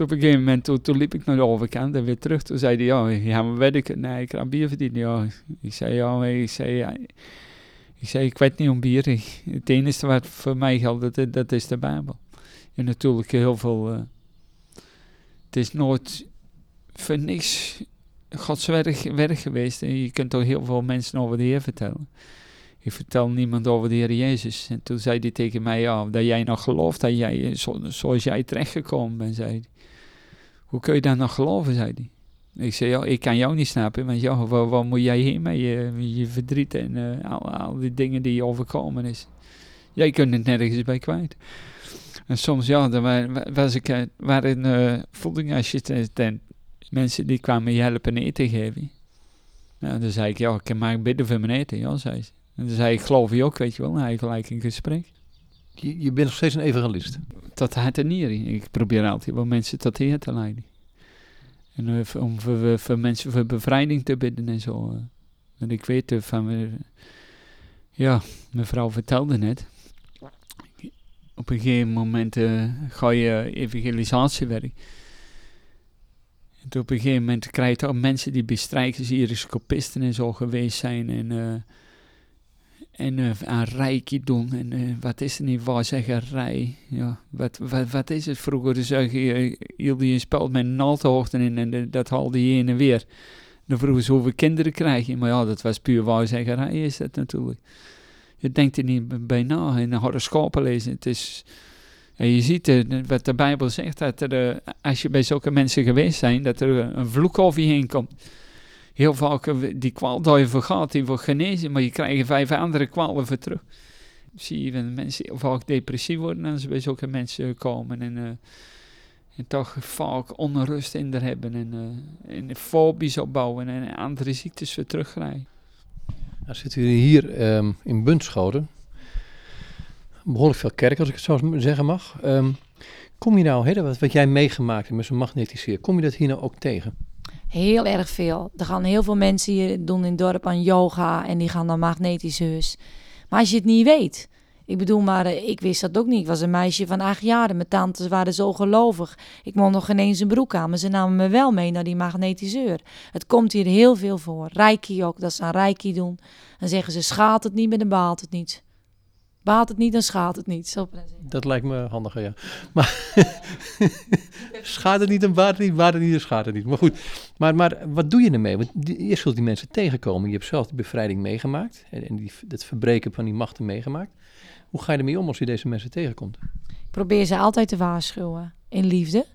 op een gegeven moment, toen, liep ik naar de overkant en weer terug. Toen zei hij, ja, maar weet ik Nee, ik kan bier verdienen. Ja. Ik zei, ja, maar ik zei, ik zei, ik weet niet om bier. het enige wat voor mij geldt, dat, dat is de Bijbel. En natuurlijk heel veel... Uh, het is nooit voor niks Gods werk, geweest. En je kunt toch heel veel mensen over de Heer vertellen. Ik vertel niemand over de Heer Jezus. En toen zei hij tegen mij, ja, dat jij nog gelooft, dat jij, zo, zoals jij terechtgekomen bent, zei. Hoe kun je dat nog geloven, zei hij. Ik zei, ja, ik kan jou niet snappen, want ja, waar, waar moet jij heen met je, met je verdriet en eh, al, al die dingen die je overkomen is. Jij kunt het nergens bij kwijt. En soms, ja, dan wa- was ik, eh, waren uh, voedingassistent, mensen die kwamen je helpen eten geven. Nou, dan zei ik, ja, ik maar bidden voor mijn eten, ja, zei ze. En dan zei ik, geloof je ook, weet je wel, hij gelijk een gesprek. Je, je bent nog steeds een evangelist. Tot hart en nieren. Ik probeer altijd wel mensen tot de Heer te leiden. En eh, om voor, voor mensen voor bevrijding te bidden en zo. eh. Want ik weet eh, van... eh, ja, mevrouw vertelde net. Op een gegeven moment eh, ga je evangelisatiewerk. En toen op een gegeven moment krijg je toch mensen die hier scopisten en zo geweest zijn. En, eh, en eh, aan doen. En eh, wat is er niet waarzeggerij? Ja, wat, wat, wat is het? Vroeger je, eh, hield je een spel met in en dat haalde je heen en weer. Dan vroegen ze hoeveel kinderen krijg je. Maar ja, dat was puur waarzeggerij is dat natuurlijk. Je denkt er niet bij na. En horoscopen lezen, het is... Ja, je ziet eh, wat de Bijbel zegt, dat er, als je bij zulke mensen geweest zijn, dat er een vloek over je heen komt. Heel vaak, eh, die kwaal dat je vergaat, die wordt genezen, maar je krijgt vijf andere kwalen voor terug. Zie je mensen vaak depressief worden als ze bij zulke mensen komen en, eh, en toch vaak onrust in er hebben en, eh en fobies opbouwen en andere ziektes weer terugkrijgen. Nou zitten jullie hier ehm, in Bunschoten. Behoorlijk veel kerk, als ik het zo zeggen mag. Ehm, kom je nou, hè, wat, wat jij meegemaakt hebt met zo'n magnetiseer, kom je dat hier nou ook tegen? Heel erg veel. Er gaan heel veel mensen hier doen in het dorp aan yoga en die gaan dan magnetiseurs. Maar als je het niet weet. Ik bedoel, maar eh, ik wist dat ook niet. Ik was een meisje van acht jaar mijn tantes waren zo gelovig. Ik mocht nog geen eens een broek aan, maar ze namen me wel mee naar die magnetiseur. Het komt hier heel veel voor. Reiki ook, dat ze aan Reiki doen. Dan zeggen ze, schaadt het niet, maar dan baalt het niet. Baalt het niet, dan schaadt het niet. Zo Dat lijkt me handiger, ja. Maar schade niet en baat niet, baat niet en schade niet. Maar goed, maar, maar wat doe je ermee? Want die, eerst zult die mensen tegenkomen. Je hebt zelf die bevrijding meegemaakt en, en die, het verbreken van die machten meegemaakt. Hoe ga je ermee om als je deze mensen tegenkomt? Ik probeer ze altijd te waarschuwen in liefde.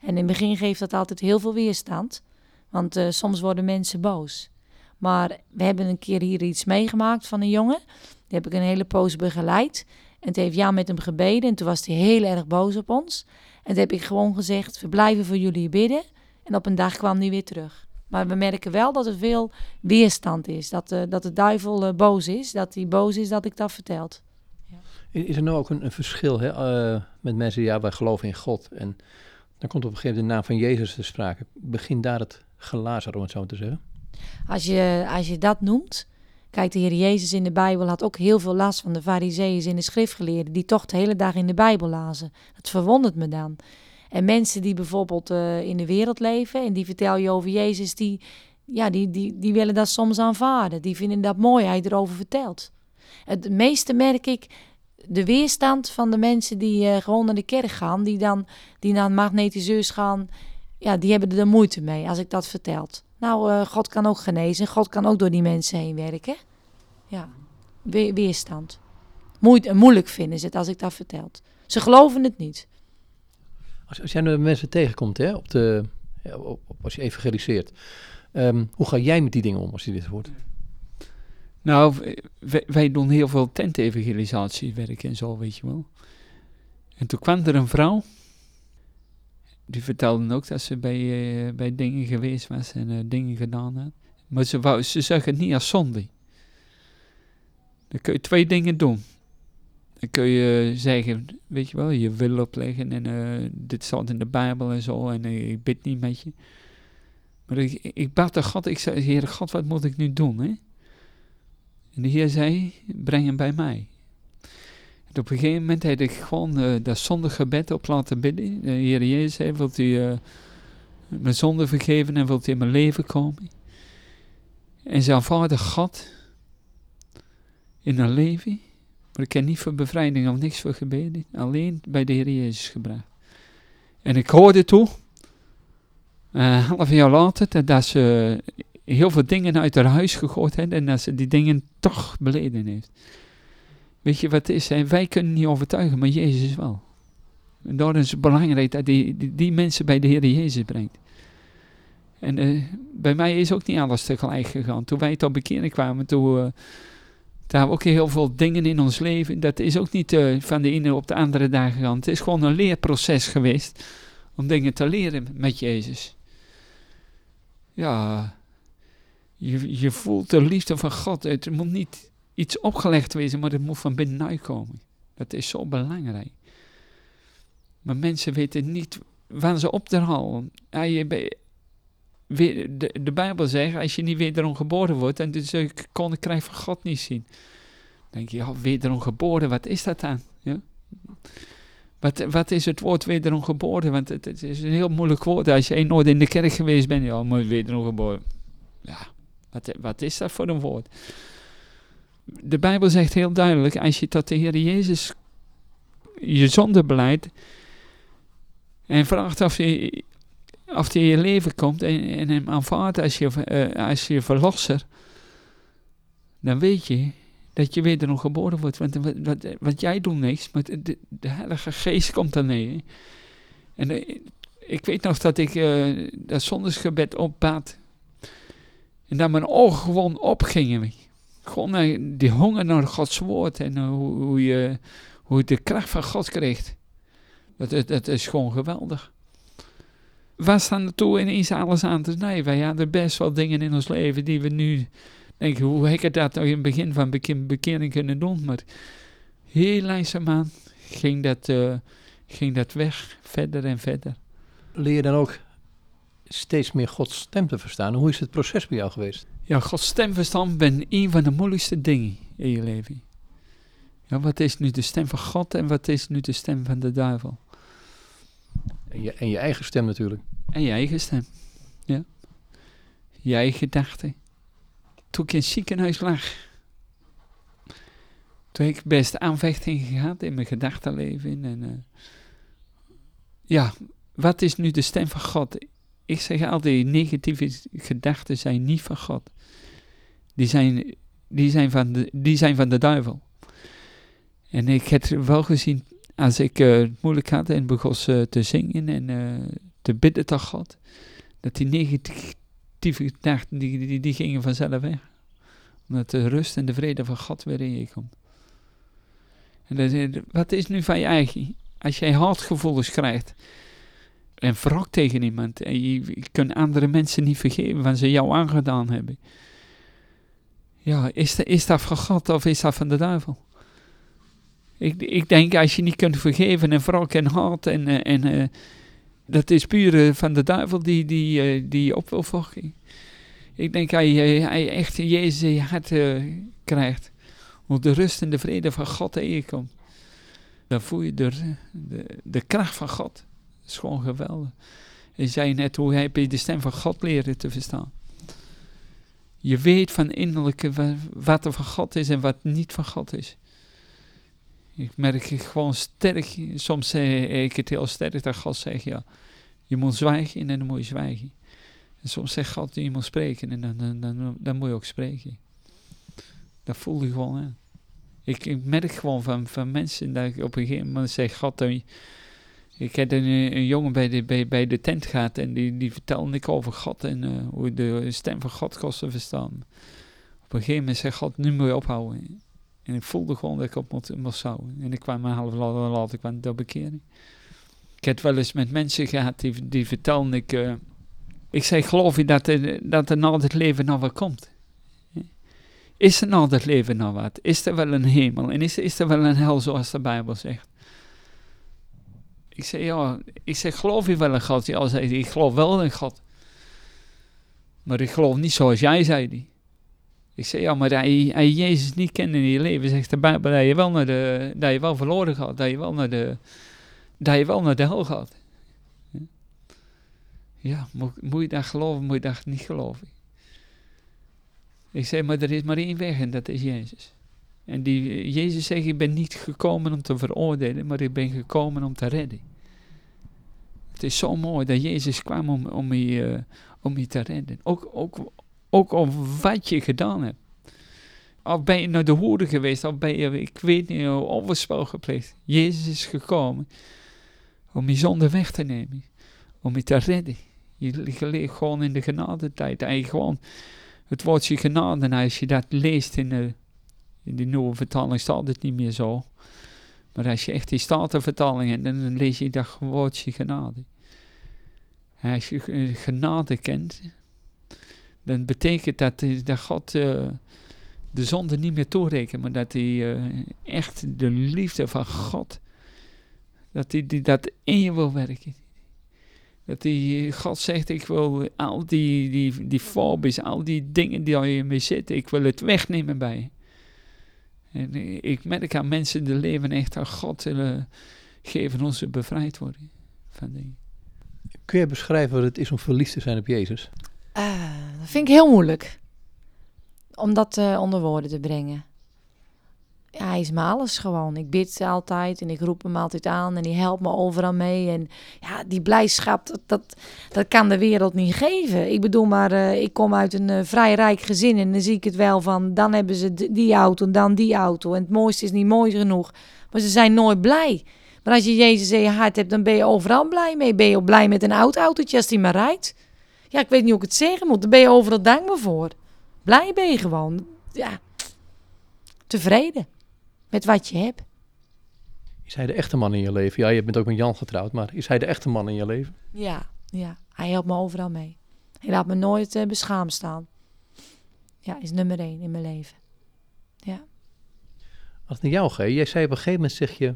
En in het begin geeft dat altijd heel veel weerstand. Want eh, soms worden mensen boos. Maar we hebben een keer hier iets meegemaakt van een jongen. Die heb ik een hele poos begeleid. En toen heeft Jan met hem gebeden. En toen was hij heel erg boos op ons. En toen heb ik gewoon gezegd, we blijven voor jullie bidden. En op een dag kwam hij weer terug. Maar we merken wel dat er veel weerstand is. Dat, eh, dat de duivel eh, boos is. Dat hij boos is dat ik dat verteld. Is is er nou ook een, een verschil hè, eh, met mensen die ja, wij geloven in God en dan komt op een gegeven moment de naam van Jezus te sprake. Begint daar het glazen, om het zo te zeggen? Als je, als je dat noemt. Kijk, de Heer Jezus in de Bijbel had ook heel veel last van de Farizeeën en de schriftgeleerden. die toch de hele dag in de Bijbel lazen. Dat verwondert me dan. En mensen die bijvoorbeeld eh, in de wereld leven. en die vertel je over Jezus. die, ja, die, die, die willen dat soms aanvaarden. Die vinden dat mooi, hij erover vertelt. Het meeste merk ik de weerstand van de mensen die eh, gewoon naar de kerk gaan. die dan die naar magnetiseurs gaan. Ja, die hebben er moeite mee als ik dat vertel. Nou, eh, God kan ook genezen. God kan ook door die mensen heen werken. Ja, we- weerstand. Moeite, moeilijk vinden ze het als ik dat vertel. Ze geloven het niet. Als, als jij nu mensen tegenkomt, hè, op de, ja, op, als je evangeliseert, ehm, hoe ga jij met die dingen om als je dit hoort? Nou, wij doen heel veel tentevangelisatiewerk en zo, weet je wel. En toen kwam er een vrouw. Die vertelde ook dat ze bij, eh, bij dingen geweest was en eh, dingen gedaan had. Maar ze, wou, ze zag het niet als zonde. Dan kun je twee dingen doen. Dan kun je zeggen, weet je wel, je wil opleggen en eh, dit staat in de Bijbel en zo en eh, ik bid niet met je. Maar ik, ik bad de God, ik zei, Heer God, wat moet ik nu doen, hè? En de Heer zei, breng hem bij mij. Op een gegeven moment heb ik gewoon eh, dat zondegebed op laten bidden. De Heer Jezus zei, wilt eh, mijn zonde vergeven en wilt u in mijn leven komen? En zijn vader God in haar leven. Maar ik heb niet voor bevrijding of niks voor gebeden. Alleen bij de Heer Jezus gebracht. En ik hoorde toe, een half jaar later, dat- dat ze heel veel dingen uit haar huis gegooid heeft en dat ze die dingen toch beleden heeft. Weet je wat het is? hè? Wij kunnen niet overtuigen, maar Jezus wel. En daarom is het belangrijk dat die, die, mensen bij de Heer Jezus brengt. En eh, bij mij is ook niet alles tegelijk gegaan. Toen wij tot bekering kwamen, toen, uh, toen hebben we ook heel veel dingen in ons leven. Dat is ook niet uh, van de ene op de andere dag gegaan. Het is gewoon een leerproces geweest om dingen te leren met Jezus. Ja, je, je voelt de liefde van God. Het moet niet iets opgelegd wezen, maar het moet van binnenuit komen. Dat is zo belangrijk. Maar mensen weten niet waar ze op te halen. De, de Bijbel zegt, als je niet wederom geboren wordt, dan dus het koninkrijk van God niet zien. Dan denk je, ja, wederom geboren, wat is dat dan? Ja? Wat, wat is het woord wederom geboren? Want het, is een heel moeilijk woord. Als je nooit in de kerk geweest bent, ja, maar wederom geboren. Ja, wat, wat is dat voor een woord? De Bijbel zegt heel duidelijk, als je tot de Heer Jezus je zonde beleidt en vraagt of of hij in je leven komt en, hem aanvaardt als je, uh, als je verlosser, dan weet je dat je wederom geboren wordt. Want wat, jij doet niks, maar de, Heilige Geest komt neer. En uh, ik weet nog dat ik uh, dat zondagsgebed opbad. En dat mijn ogen gewoon opgingen. Gewoon die honger naar Gods woord en hoe, hoe, je, hoe je de kracht van God kreeg. Dat, is gewoon geweldig waar staan naartoe ineens alles aan te snijden? Wij hadden best wel dingen in ons leven die we nu denken, hoe heb ik dat nou in het begin van bekering kunnen doen? Maar heel langzaamaan ging dat, uh, ging dat weg, verder en verder. Leer je dan ook steeds meer Gods stem te verstaan? Hoe is het proces bij jou geweest? Ja, Gods stem verstaan ben een van de moeilijkste dingen in je leven. Ja, wat is nu de stem van God en wat is nu de stem van de duivel? En je, en je eigen stem natuurlijk. En je eigen stem, ja. Je eigen gedachten. Toen ik in het ziekenhuis lag, toen heb ik best aanvechting gehad in mijn gedachtenleven. En, uh, ja, wat is nu de stem van God? Ik zeg altijd, negatieve gedachten zijn niet van God. Die zijn, die zijn, van, de, die zijn van de duivel. En ik heb wel gezien als ik uh, het moeilijk had en begon uh, te zingen en uh, te bidden tot God, dat die negatieve gedachten, die, die, die gingen vanzelf weg. Omdat de rust en de vrede van God weer in je komt. En wat is nu van je eigen? Als jij hartgevoelens krijgt en wrok tegen iemand en je, kunt andere mensen niet vergeven wat ze jou aangedaan hebben. Ja, is, dat, is dat van God of is dat van de duivel? Ik, ik denk, als je niet kunt vergeven en wrok en haat en, eh, en uh, dat is puur uh, van de duivel die, die, die op wil volgen. Ik denk, hij, hij echt Jezus je hart krijgt, hoe de rust en de vrede van God tegen komt. Dan voel je de, de, de kracht van God. Is gewoon geweldig. Je zei net, hoe heb je de stem van God leren te verstaan? Je weet van innerlijke wat er van God is en wat niet van God is. Ik merk gewoon sterk, soms zeg ik het heel sterk dat God zegt, ja, je moet zwijgen en dan moet je zwijgen. En soms zegt God, je moet spreken en dan, dan, dan, dan moet je ook spreken. Dat voel je gewoon. Ik, ik merk gewoon van, van mensen dat ik op een gegeven moment zeg, God, ik heb een, een jongen bij de, bij, bij de tent gehad en die, die vertelde ik over God en uh, hoe de stem van God kost te verstaan. Op een gegeven moment zegt God, nu moet je ophouden. En ik voelde gewoon dat ik op moest, moest. En ik kwam een half later kwam door bekering. Ik heb wel eens met mensen gehad die, die vertelden ik... Uh, ik zei, geloof je dat er, dat er na het leven nog wat komt? Is er na het leven nog wat? Is er wel een hemel? En is, is er wel een hel zoals de Bijbel zegt? Ik zei, ja, ik zeg, geloof je wel in God? Ja, zei hij, ik geloof wel in God. Maar ik geloof niet zoals jij zei. Die. Ik zei, ja, maar dat je, je Jezus niet kent in je leven, zegt de Bijbel, dat je wel, naar de, dat je wel verloren gaat, dat je wel naar de, dat je wel naar de hel gaat. Ja, moet, moet je dat geloven, moet je dat niet geloven? Ik zei, maar er is maar één weg en dat is Jezus. En die, Jezus zegt, ik ben niet gekomen om te veroordelen, maar ik ben gekomen om te redden. Het is zo mooi dat Jezus kwam om, om, je, uh, om je te redden. Ook, ook, ook of wat je gedaan hebt. Of ben je naar de hoede geweest, of ben je, ik weet niet, overspel gepleegd. Jezus is gekomen om je zonde weg te nemen. Om je te redden. Je, leeft gewoon in de genadetijd. En gewoon het woordje genade, en als je dat leest in de, in de nieuwe vertaling, staat het niet meer zo. Maar als je echt die statenvertaling hebt, dan lees je dat woordje genade. En als je eh, genade kent, dan betekent dat, eh, dat God eh, de zonde niet meer toerekent, maar dat hij echt de liefde van God, dat hij die, dat in je wil werken. Dat hij, God zegt, ik wil al die, die, die fobies, al die dingen die al in me zitten, ik wil het wegnemen bij je. En eh, ik merk aan mensen die leven echt aan God willen geven ons ze bevrijd worden van dingen. Kun je beschrijven wat het is om verliefd te zijn op Jezus? Ah, dat vind ik heel moeilijk. Om dat eh, onder woorden te brengen. Ja, hij is me alles gewoon. Ik bid altijd en ik roep hem altijd aan en hij helpt me overal mee. En ja, die blijdschap, dat, dat, dat kan de wereld niet geven. Ik bedoel maar, eh, ik kom uit een eh, vrij rijk gezin en dan zie ik het wel van... dan hebben ze die auto en dan die auto en het mooiste is niet mooi genoeg. Maar ze zijn nooit blij. Maar als je Jezus in je hart hebt, dan ben je overal blij mee. Ben je ook blij met een oud autootje als die maar rijdt. Ja, ik weet niet hoe ik het zeggen moet. Daar ben je overal dankbaar voor. Blij ben je gewoon. Ja, tevreden met wat je hebt. Is hij de echte man in je leven? Ja, je bent ook met Jan getrouwd, maar is hij de echte man in je leven? Ja, ja. Hij helpt me overal mee. Hij laat me nooit eh, beschaamd staan. Ja, is nummer één in mijn leven. Als het naar jou gaat, jij zei op een gegeven moment, zeg je,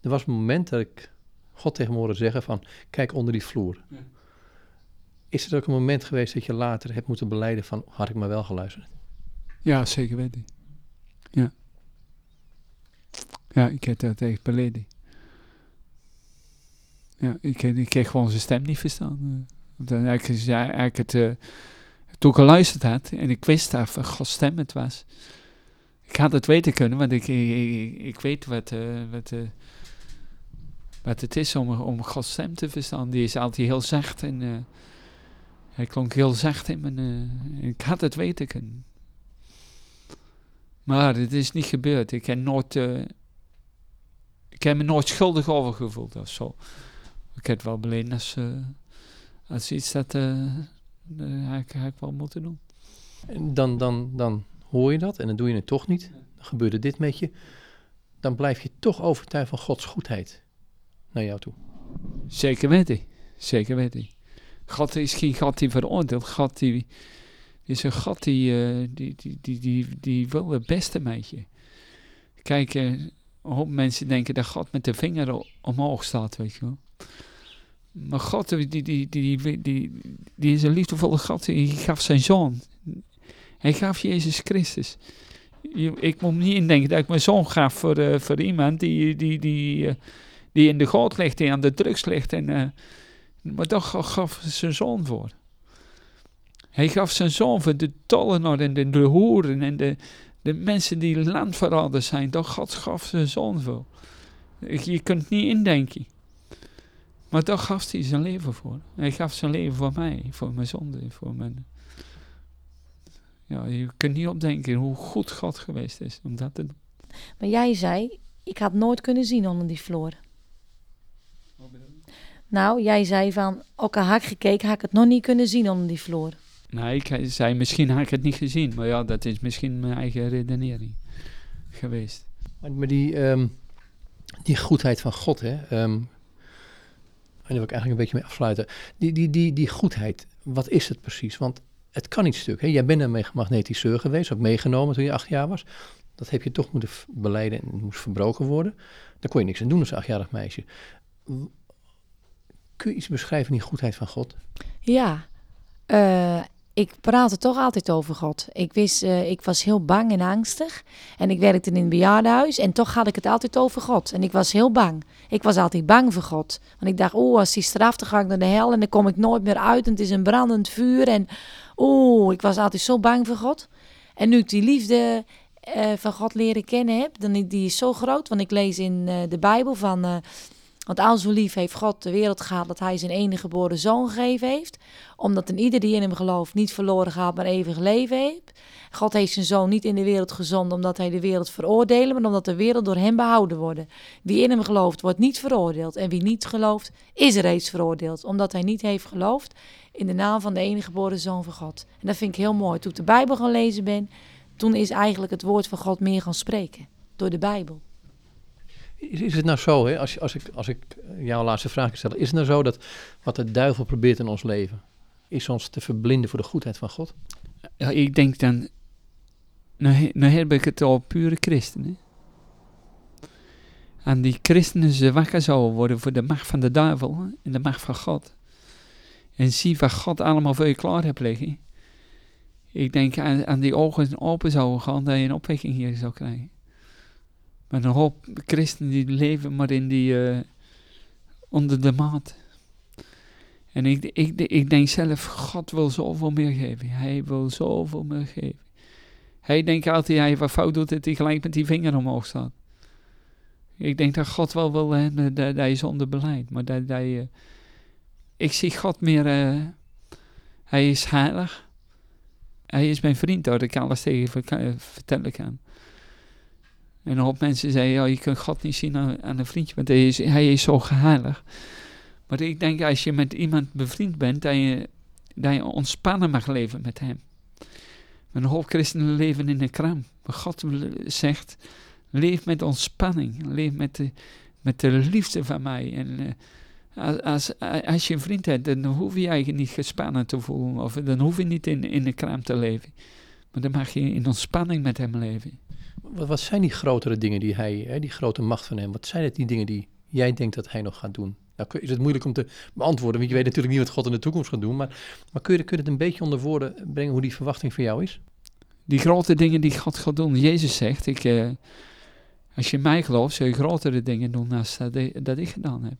er was een moment dat ik God tegen me hoorde zeggen van, kijk onder die vloer. Ja. Is er ook een moment geweest dat je later hebt moeten beleiden van, had ik maar wel geluisterd? Ja, zeker weten. Ja. Ja, ik heb dat echt beleden. Ja, ik, ik kreeg gewoon zijn stem niet verstaan. eh. Dan eigenlijk, eigenlijk het, eh, toen ik geluisterd had en ik wist dat van Gods stem het was. Ik had het weten kunnen, want ik, ik, ik, weet wat, eh, wat, wat het is om, om Gods stem te verstaan. Die is altijd heel zacht en hij klonk heel zacht in mijn... ik had het weten kunnen. Maar het is niet gebeurd. Ik heb nooit... ik heb me nooit schuldig over gevoeld of zo. Ik heb het wel beleden als, eh, als iets dat... eh eh, had ik, ik wel moeten doen. En dan, dan, dan hoor je dat en dan doe je het toch niet. Dan gebeurde dit met je. Dan blijf je toch overtuigd van Gods goedheid naar jou toe. Zeker weten. Zeker weten. God is geen God die veroordeelt. God die is een God die, eh, die, die, die, die, die wil het beste met je. Kijk, een hoop mensen denken dat God met de vinger omhoog staat, weet je wel. Maar God, die, die, die, die, die, die is een liefdevolle God. Hij gaf zijn zoon. Hij gaf Jezus Christus. Ik moet niet indenken dat ik mijn zoon gaf voor, eh, voor iemand die, die, die, eh, die in de goot ligt, die aan de drugs ligt. En, eh, maar toch ga- gaf zijn zoon voor. Hij gaf zijn zoon voor de tollenaar en de, de hoeren en de, de mensen die landverraders zijn. Toch God gaf zijn zoon voor. Je kunt het niet indenken. Maar toch gaf hij zijn leven voor. Hij gaf zijn leven voor mij, voor mijn zonde, voor mijn... Ja, je kunt niet opdenken hoe goed God geweest is om dat te doen. Maar jij zei, ik had nooit kunnen zien onder die vloer. Nou, jij zei van, ook al had ik gekeken, had ik het nog niet kunnen zien onder die vloer. Nou, ik zei misschien had ik het niet gezien, maar ja, dat is misschien mijn eigen redenering geweest. Maar, maar die, ehm, die goedheid van God, hè. ehm, en daar wil ik eigenlijk een beetje mee afsluiten. Die, die, die, die goedheid, wat is het precies? Want het kan niet stuk. Hè? Jij bent een magnetiseur geweest, ook meegenomen toen je acht jaar was. Dat heb je toch moeten beleiden en het moest verbroken worden. Daar kon je niks aan doen als achtjarig meisje. Kun je iets beschrijven van die goedheid van God? Ja, eh, ik praatte toch altijd over God. Ik wist, eh, ik was heel bang en angstig. En ik werkte in een bejaardenhuis en toch had ik het altijd over God. En ik was heel bang. Ik was altijd bang voor God. Want ik dacht, oeh, als die straft, dan ga ik naar de hel en dan kom ik nooit meer uit. En het is een brandend vuur. En oeh, ik was altijd zo bang voor God. En nu ik die liefde eh, van God leren kennen heb, dan die is zo groot. Want ik lees in eh, de Bijbel van... Want al zo lief heeft God de wereld gehad dat hij zijn enige geboren zoon gegeven heeft. Omdat een ieder die in hem gelooft niet verloren gaat, maar eeuwig leven heeft. God heeft zijn zoon niet in de wereld gezonden omdat hij de wereld veroordeelt, maar omdat de wereld door hem behouden wordt. Wie in hem gelooft, wordt niet veroordeeld. En wie niet gelooft, is reeds veroordeeld, omdat hij niet heeft geloofd in de naam van de enige geboren zoon van God. En dat vind ik heel mooi. Toen ik de Bijbel gaan lezen ben, toen is eigenlijk het woord van God meer gaan spreken. Door de Bijbel. Is, het nou zo, hè, als, als, ik, als ik jouw laatste vraag stel, is het nou zo dat wat de duivel probeert in ons leven, is ons te verblinden voor de goedheid van God? Ja, ik denk dan, nou, nou heb ik het al pure christenen. En die christenen ze wakker zouden worden voor de macht van de duivel en de macht van God. En zie wat God allemaal voor je klaar hebt liggen. Ik denk aan, aan die ogen open zouden gaan, dat je een opwekking hier zou krijgen. Een hoop christenen die leven maar in die, eh, onder de maat. En ik, ik, ik denk zelf, God wil zoveel meer geven. Hij wil zoveel meer geven. Hij denkt altijd, hij wat fout doet, dat hij gelijk met die vinger omhoog staat. Ik denk dat God wel wil hè, dat, dat hij zonder beleid. Maar dat hij... eh, ik zie God meer... eh, hij is heilig. Hij is mijn vriend, hoor. Ik alles tegen vertellen kan. En een hoop mensen zeggen, ja, je kunt God niet zien aan, een vriendje, want hij is, hij is zo heilig. Maar ik denk, als je met iemand bevriend bent, dat je, dat je ontspannen mag leven met hem. Een hoop christenen leven in een kram. Maar God zegt, leef met ontspanning. Leef met de, met de liefde van mij. En eh, als, als, je een vriend hebt, dan hoef je je niet gespannen te voelen. Of dan hoef je niet in, in een kram te leven. Maar dan mag je in ontspanning met hem leven. Wat, wat zijn die grotere dingen die hij, hè, die grote macht van hem, wat zijn het die dingen die jij denkt dat hij nog gaat doen? Nou is het moeilijk om te beantwoorden, want je weet natuurlijk niet wat God in de toekomst gaat doen, maar, maar kun, je, kun je het een beetje onder woorden brengen hoe die verwachting voor jou is? Die grote dingen die God gaat doen. Jezus zegt, ik, eh, als je mij gelooft, zul je grotere dingen doen dan dat, ik- gedaan heb.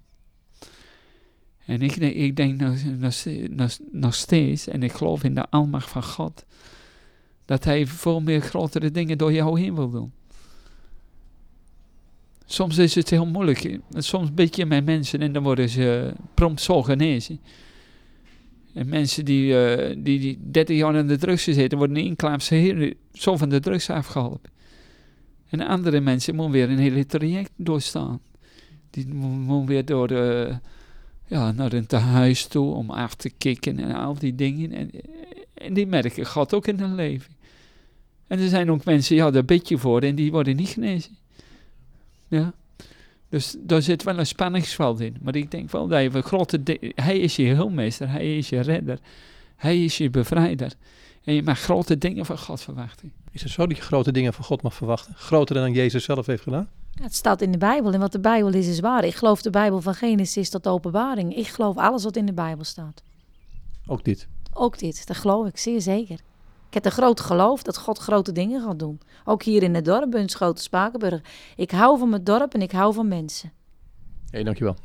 En ik, ik denk nog, nog steeds, en ik geloof in de almacht van God, dat hij veel meer grotere dingen door jou heen wil doen. Soms is het heel moeilijk. Soms bid je met mensen en dan worden ze prompt zo genezen. En mensen die, eh, die, die 30 jaar aan de drugs zitten, worden in Heer zo van de drugs afgeholpen. En andere mensen moeten weer een hele traject doorstaan. Die mo- moeten weer door eh, ja, naar een tehuis toe om af te kicken en al die dingen. En, en die merken God ook in hun leven. En er zijn ook mensen, ja, daar bid je voor en die worden niet genezen. Ja. Dus daar zit wel een spanningsveld in. Maar ik denk wel dat je grote Hij is je heelmeester, hij is je redder, hij is je bevrijder. En je mag grote dingen van God verwachten. Is het zo dat je grote dingen van God mag verwachten? Groter dan Jezus zelf heeft gedaan? Ja, het staat in de Bijbel en wat de Bijbel is, is waar. Ik geloof de Bijbel van Genesis tot openbaring. Ik geloof alles wat in de Bijbel staat. Ook dit. Ook dit, dat geloof ik zeer zeker. Ik heb een groot geloof dat God grote dingen gaat doen. Ook hier in het dorp, Bunschoten, Spakenburg. Ik hou van mijn dorp en ik hou van mensen. Hé, dankjewel.